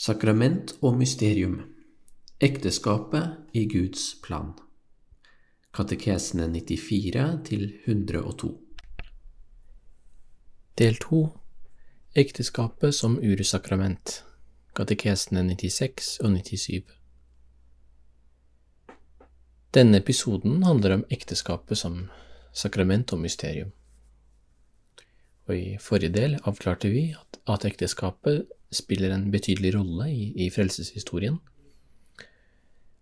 Sakrament og mysterium Ekteskapet i Guds plan. Katekesene 94-102 Del 2 Ekteskapet som ursakrament. Katekesene 96 og 97 Denne episoden handler om ekteskapet som sakrament og mysterium. Og i forrige del avklarte vi at, at ekteskapet spiller en betydelig rolle i, i frelseshistorien,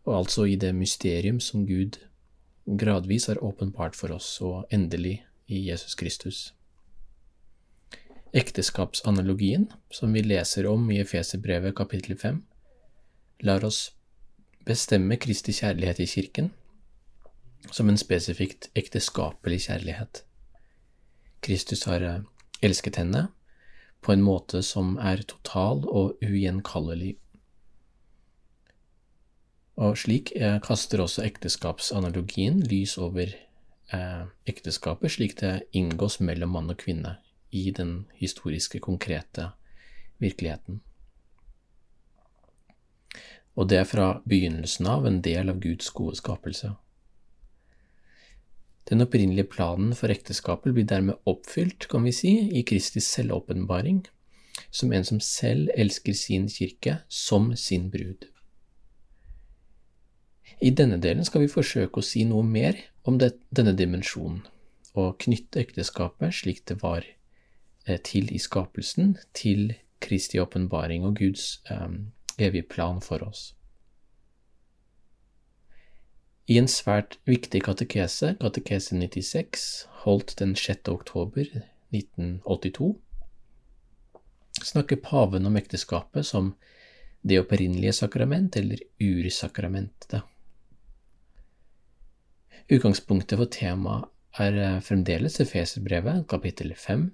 og altså i det mysterium som Gud gradvis har åpenbart for oss, og endelig i Jesus Kristus. Ekteskapsanalogien, som vi leser om i Efeserbrevet kapittel 5, lar oss bestemme Kristi kjærlighet i kirken som en spesifikt ekteskapelig kjærlighet. Kristus har eh, elsket henne på en måte som er total og ugjenkallelig. Og slik eh, kaster også ekteskapsanalogien lys over eh, ekteskapet slik det inngås mellom mann og kvinne i den historiske, konkrete virkeligheten. Og det er fra begynnelsen av en del av Guds gode skapelse. Den opprinnelige planen for ekteskapet blir dermed oppfylt, kan vi si, i Kristi selvåpenbaring, som en som selv elsker sin kirke som sin brud. I denne delen skal vi forsøke å si noe mer om det, denne dimensjonen, og knytte ekteskapet slik det var eh, til i skapelsen, til Kristi åpenbaring og Guds um, evige plan for oss. I en svært viktig katekese, katekese 96, holdt den 6. oktober 1982, snakker paven om ekteskapet som det opprinnelige sakrament, eller ursakramentet. Utgangspunktet for temaet er eh, fremdeles Efeserbrevet, kapittel 5,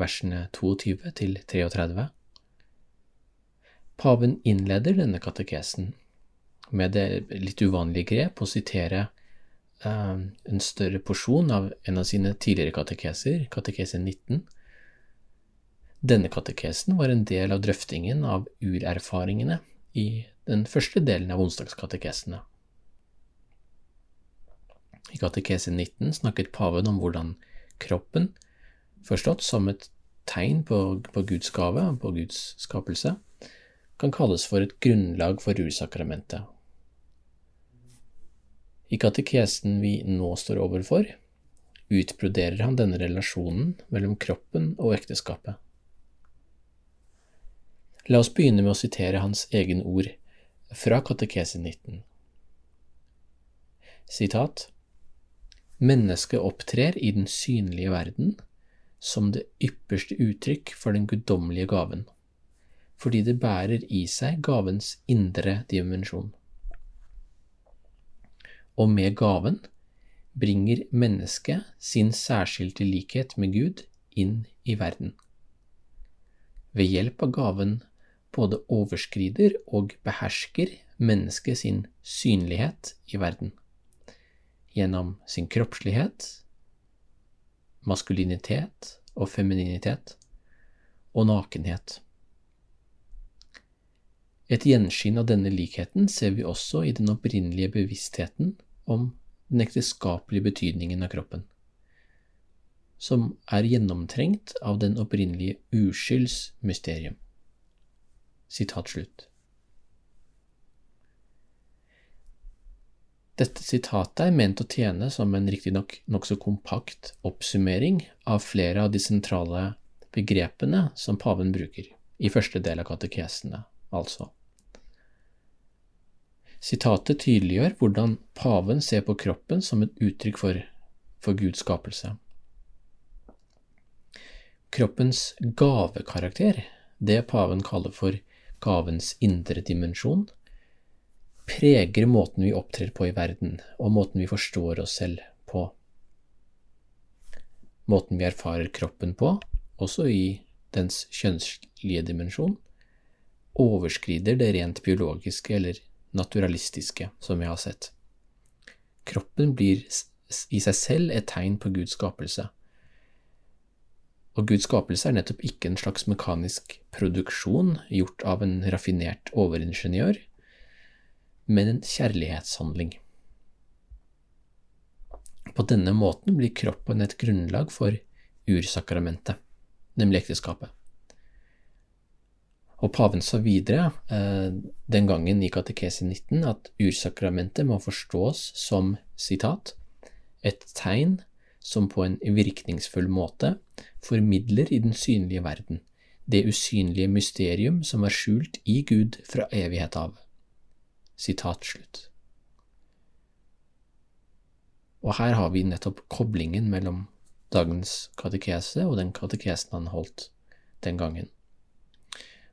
versene 22 til 33. Paven innleder denne katekesen med det litt uvanlige grep å sitere eh, en større porsjon av en av sine tidligere katekeser, katekese 19. Denne katekesen var en del av drøftingen av urerfaringene i den første delen av onsdagskatekesene. I katekese 19 snakket paven om hvordan kroppen, forstått som et tegn på, på Guds gave, på Guds skapelse, kan kalles for et grunnlag for ursakramentet, i katekesen vi nå står overfor, utbroderer han denne relasjonen mellom kroppen og ekteskapet. La oss begynne med å sitere hans egen ord fra katekese 19. Sitat Mennesket opptrer i den synlige verden som det ypperste uttrykk for den guddommelige gaven, fordi det bærer i seg gavens indre dimensjon og med gaven bringer mennesket sin særskilte likhet med Gud inn i verden. Ved hjelp av gaven både overskrider og behersker mennesket sin synlighet i verden, gjennom sin kroppslighet, maskulinitet og femininitet, og nakenhet. Et gjenskinn av denne likheten ser vi også i den opprinnelige bevisstheten om den ekteskapelige betydningen av kroppen, som er gjennomtrengt av den opprinnelige uskyldsmysterium. Sitat slutt. Dette sitatet er ment å tjene som en riktignok nokså kompakt oppsummering av flere av de sentrale begrepene som paven bruker, i første del av katekesene, altså Sitatet tydeliggjør hvordan paven ser på kroppen som et uttrykk for, for Guds skapelse. Kroppens gavekarakter, det paven kaller for gavens indre dimensjon, preger måten vi opptrer på i verden, og måten vi forstår oss selv på. Måten vi erfarer kroppen på, også i dens kjønnslige dimensjon, overskrider det rent biologiske eller naturalistiske som vi har sett. Kroppen blir i seg selv et tegn på Guds skapelse. Og Guds skapelse er nettopp ikke en slags mekanisk produksjon gjort av en raffinert overingeniør, men en kjærlighetshandling. På denne måten blir kroppen et grunnlag for ursakramentet, nemlig ekteskapet. Og paven sa videre eh, den gangen i katekese 19 at ursakramentet må forstås som sitat, et tegn som på en virkningsfull måte formidler i den synlige verden det usynlige mysterium som er skjult i Gud fra evighet av. Sitat slutt. Og her har vi nettopp koblingen mellom dagens katekese og den katekesen han holdt den gangen.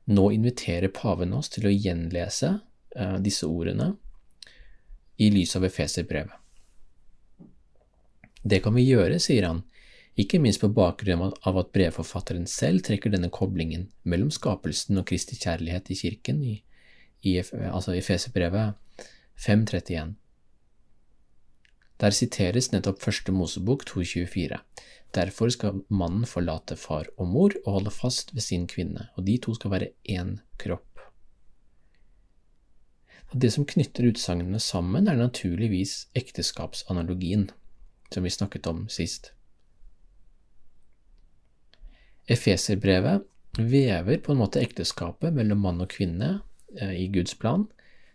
Nå inviterer paven oss til å gjenlese eh, disse ordene i lys av Efeserbrevet. Det kan vi gjøre, sier han, ikke minst på bakgrunn av at brevforfatteren selv trekker denne koblingen mellom skapelsen og Kristi kjærlighet i kirken i, i altså Efeserbrevet 5.31. Der siteres nettopp første Mosebok 2.24. Derfor skal mannen forlate far og mor og holde fast ved sin kvinne, og de to skal være én kropp. Og det som knytter utsagnene sammen, er naturligvis ekteskapsanalogien, som vi snakket om sist. Efeserbrevet vever på en måte ekteskapet mellom mann og kvinne eh, i Guds plan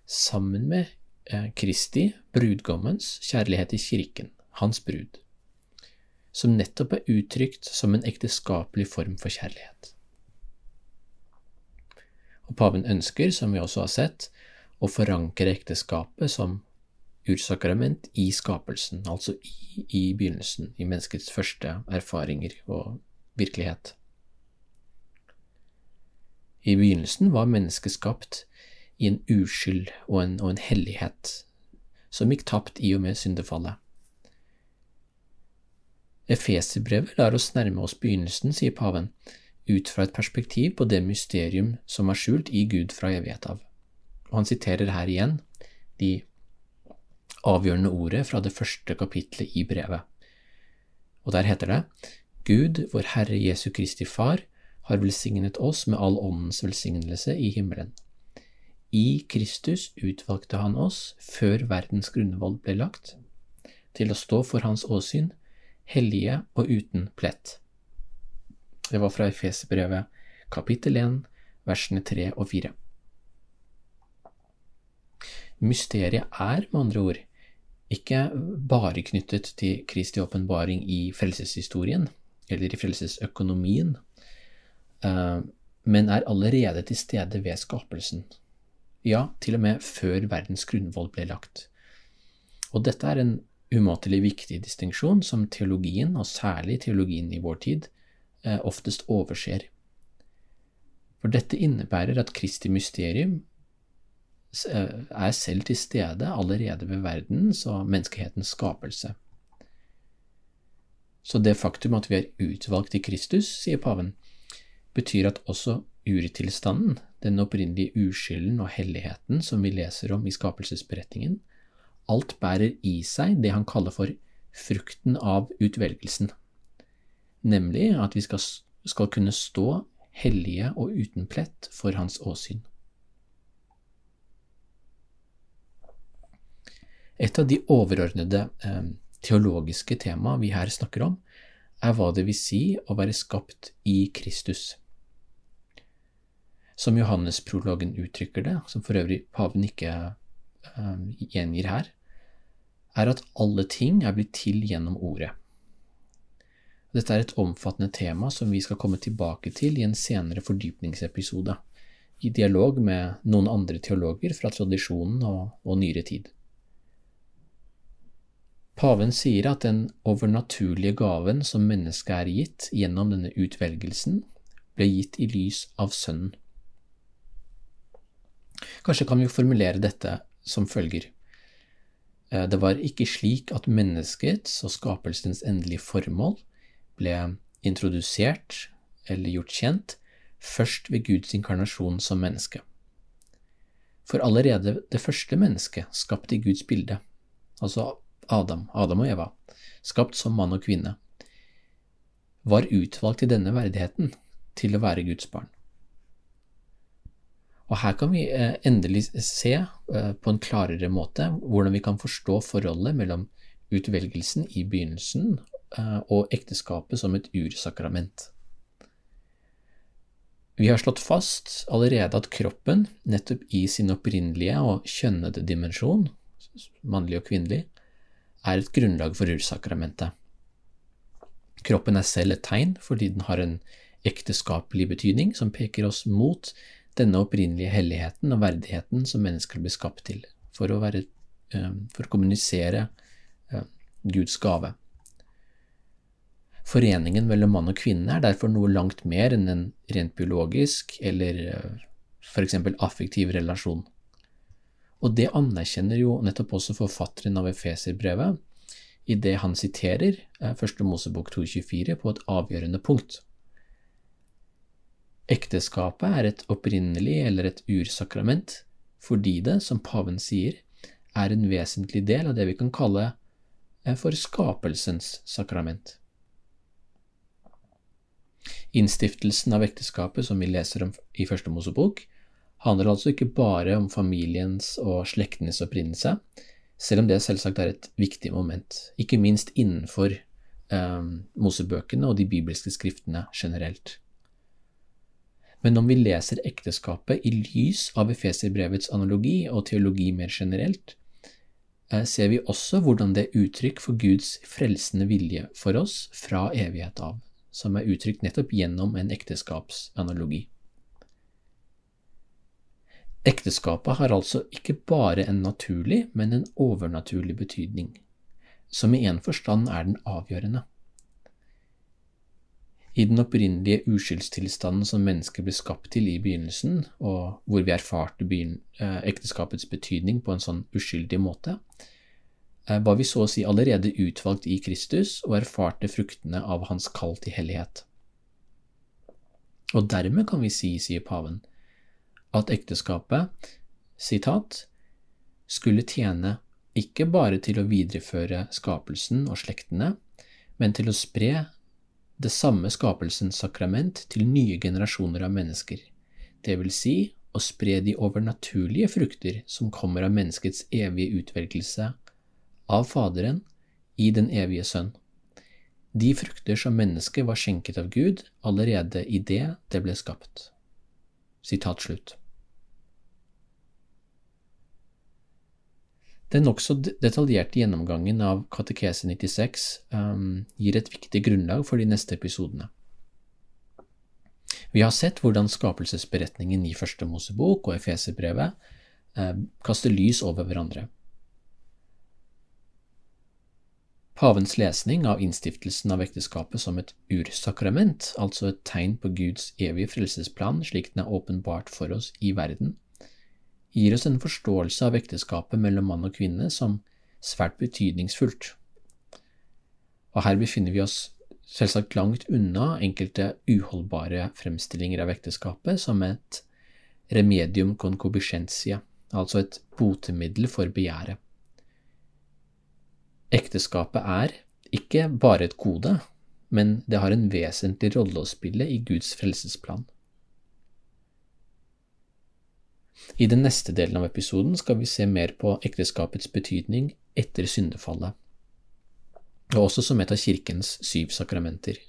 sammen med eh, Kristi, brudgommens, kjærlighet i kirken, hans brud som nettopp er uttrykt som en ekteskapelig form for kjærlighet. Og paven ønsker, som vi også har sett, å forankre ekteskapet som ursakrament i skapelsen, altså i, i begynnelsen, i menneskets første erfaringer og virkelighet. I begynnelsen var mennesket skapt i en uskyld og en, og en hellighet som gikk tapt i og med syndefallet. Efeserbrevet lar oss nærme oss begynnelsen, sier paven, ut fra et perspektiv på det mysterium som er skjult i Gud fra evighet av. Og han siterer her igjen de avgjørende ordet fra det første kapitlet i brevet. Og der heter det Gud, vår Herre Jesu Kristi Far, har velsignet oss med all åndens velsignelse i himmelen. I Kristus utvalgte han oss, før verdens grunnvoll ble lagt, til å stå for hans åsyn, hellige og uten plett. Det var fra Efeserbrevet kapittel 1, versene 3 og 4. Mysteriet er, med andre ord, ikke bare knyttet til Kristi åpenbaring i frelseshistorien eller i frelsesøkonomien, eh, men er allerede til stede ved skapelsen. Ja, til og med før verdens grunnvoll ble lagt. Og dette er en umåtelig viktig distinksjon som teologien, og særlig teologien i vår tid, eh, oftest overser. For dette innebærer at Kristi mysterium eh, er selv til stede allerede ved verdens og menneskehetens skapelse. Så det faktum at vi er utvalgt i Kristus, sier paven, betyr at også urtilstanden, den opprinnelige uskylden og helligheten som vi leser om i skapelsesberetningen, alt bærer i seg det han kaller for frukten av utvelgelsen, nemlig at vi skal, skal kunne stå hellige og uten plett for hans åsyn. Et av de overordnede eh, teologiske tema vi her snakker om, er hva det vil si å være skapt i Kristus. Som Johannes-prologen uttrykker det, som for øvrig paven ikke gjengir her, er at alle ting er blitt til gjennom ordet. Dette er et omfattende tema som vi skal komme tilbake til i en senere fordypningsepisode, i dialog med noen andre teologer fra tradisjonen og, og nyere tid. Paven sier at den overnaturlige gaven som mennesket er gitt gjennom denne utvelgelsen, ble gitt i lys av Sønnen. Kanskje kan vi formulere dette som følger. Eh, det var ikke slik at menneskets og skapelsens endelige formål ble introdusert eller gjort kjent først ved Guds inkarnasjon som menneske. For allerede det første mennesket, skapt i Guds bilde, altså Adam, Adam og Eva, skapt som mann og kvinne, var utvalgt i denne verdigheten til å være Guds barn. Og her kan vi eh, endelig se eh, på en klarere måte hvordan vi kan forstå forholdet mellom utvelgelsen i begynnelsen eh, og ekteskapet som et ursakrament. Vi har slått fast allerede at kroppen, nettopp i sin opprinnelige og kjønnede dimensjon, mannlig og kvinnelig, er et grunnlag for ursakramentet. Kroppen er selv et tegn fordi den har en ekteskapelig betydning som peker oss mot denne opprinnelige helligheten og verdigheten som mennesker blir skapt til, for å, være, eh, for å kommunisere eh, Guds gave. Foreningen mellom mann og kvinne er derfor noe langt mer enn en rent biologisk eller eh, f.eks. affektiv relasjon. Og det anerkjenner jo nettopp også forfatteren av Efeserbrevet i det han siterer 1. Mosebok 224 på et avgjørende punkt. Ekteskapet er et opprinnelig eller et ursakrament fordi det, som paven sier, er en vesentlig del av det vi kan kalle eh, for skapelsens sakrament. Innstiftelsen av ekteskapet, som vi leser om i Første Mosebok, handler altså ikke bare om familiens og slektenes opprinnelse, selv om det selvsagt er et viktig moment, ikke minst innenfor eh, Mosebøkene og de bibelske skriftene generelt. Men om vi leser ekteskapet i lys av Efeserbrevets analogi og teologi mer generelt, eh, ser vi også hvordan det er uttrykk for Guds frelsende vilje for oss fra evighet av, som er uttrykt nettopp gjennom en ekteskapsanalogi. Ekteskapet har altså ikke bare en naturlig, men en overnaturlig betydning, som i en forstand er den avgjørende. I den opprinnelige uskyldstilstanden som mennesket ble skapt til i begynnelsen, og hvor vi erfarte eh, ekteskapets betydning på en sånn uskyldig måte, eh, var vi så å si allerede utvalgt i Kristus og erfarte fruktene av hans kall til hellighet. Og dermed kan vi si, sier paven, at ekteskapet, sitat, skulle tjene ikke bare til å videreføre skapelsen og slektene, men til å spre det samme skapelsens sakrament til nye generasjoner av mennesker, det vil si å spre de overnaturlige frukter som kommer av menneskets evige utvelgelse av Faderen i den evige Sønn, de frukter som mennesket var skjenket av Gud allerede i det det ble skapt. Sitat slutt. Den nokså detaljerte gjennomgangen av Katekese 96 um, gir et viktig grunnlag for de neste episodene. Vi har sett hvordan skapelsesberetningen i Første Mosebok og Efeserbrevet eh, kaster lys over hverandre. Pavens lesning av innstiftelsen av ekteskapet som et ursakrament, altså et tegn på Guds evige frelsesplan slik den er åpenbart for oss i verden, gir oss en forståelse av ekteskapet mellom mann og kvinne som svært betydningsfullt. Og her befinner vi oss selvsagt langt unna enkelte uholdbare fremstillinger av ekteskapet som et remedium concupiscentia, altså et botemiddel for begjæret. Ekteskapet er ikke bare et gode, men det har en vesentlig rolle å spille i Guds frelsesplan. I den neste delen av episoden skal vi se mer på ekteskapets betydning etter syndefallet, og også som et av kirkens syv sakramenter.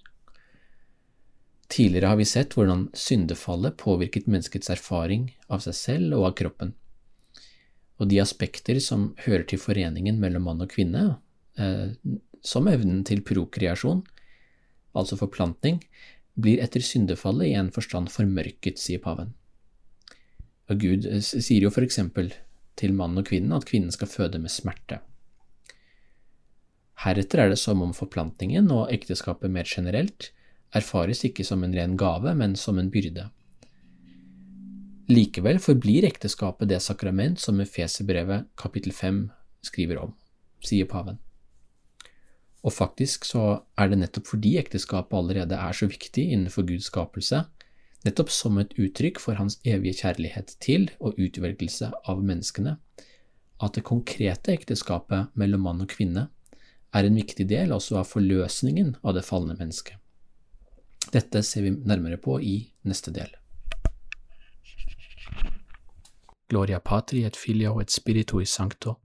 Tidligere har vi sett hvordan syndefallet påvirket menneskets erfaring av seg selv og av kroppen, og de aspekter som hører til foreningen mellom mann og kvinne, eh, som evnen til prokreasjon, altså forplantning, blir etter syndefallet i en forstand formørket, sier paven. Og Gud sier jo eksempel til mannen og kvinnen at kvinnen skal føde med smerte. Heretter er det som om forplantningen og ekteskapet mer generelt erfares ikke som en ren gave, men som en byrde. Likevel forblir ekteskapet det sakrament som Efeserbrevet kapittel 5 skriver om, sier paven. Og faktisk så er det nettopp fordi ekteskapet allerede er så viktig innenfor Guds skapelse, nettopp som et uttrykk for hans evige kjærlighet til og utvelgelse av menneskene, at det konkrete ekteskapet mellom mann og kvinne er en viktig del også av forløsningen av det falne mennesket. Dette ser vi nærmere på i neste del. Gloria patri et filio et spiritui sancto,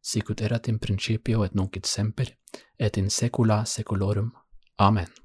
sicut erat in principio et nunc et semper, et in secula secolorum. Amen.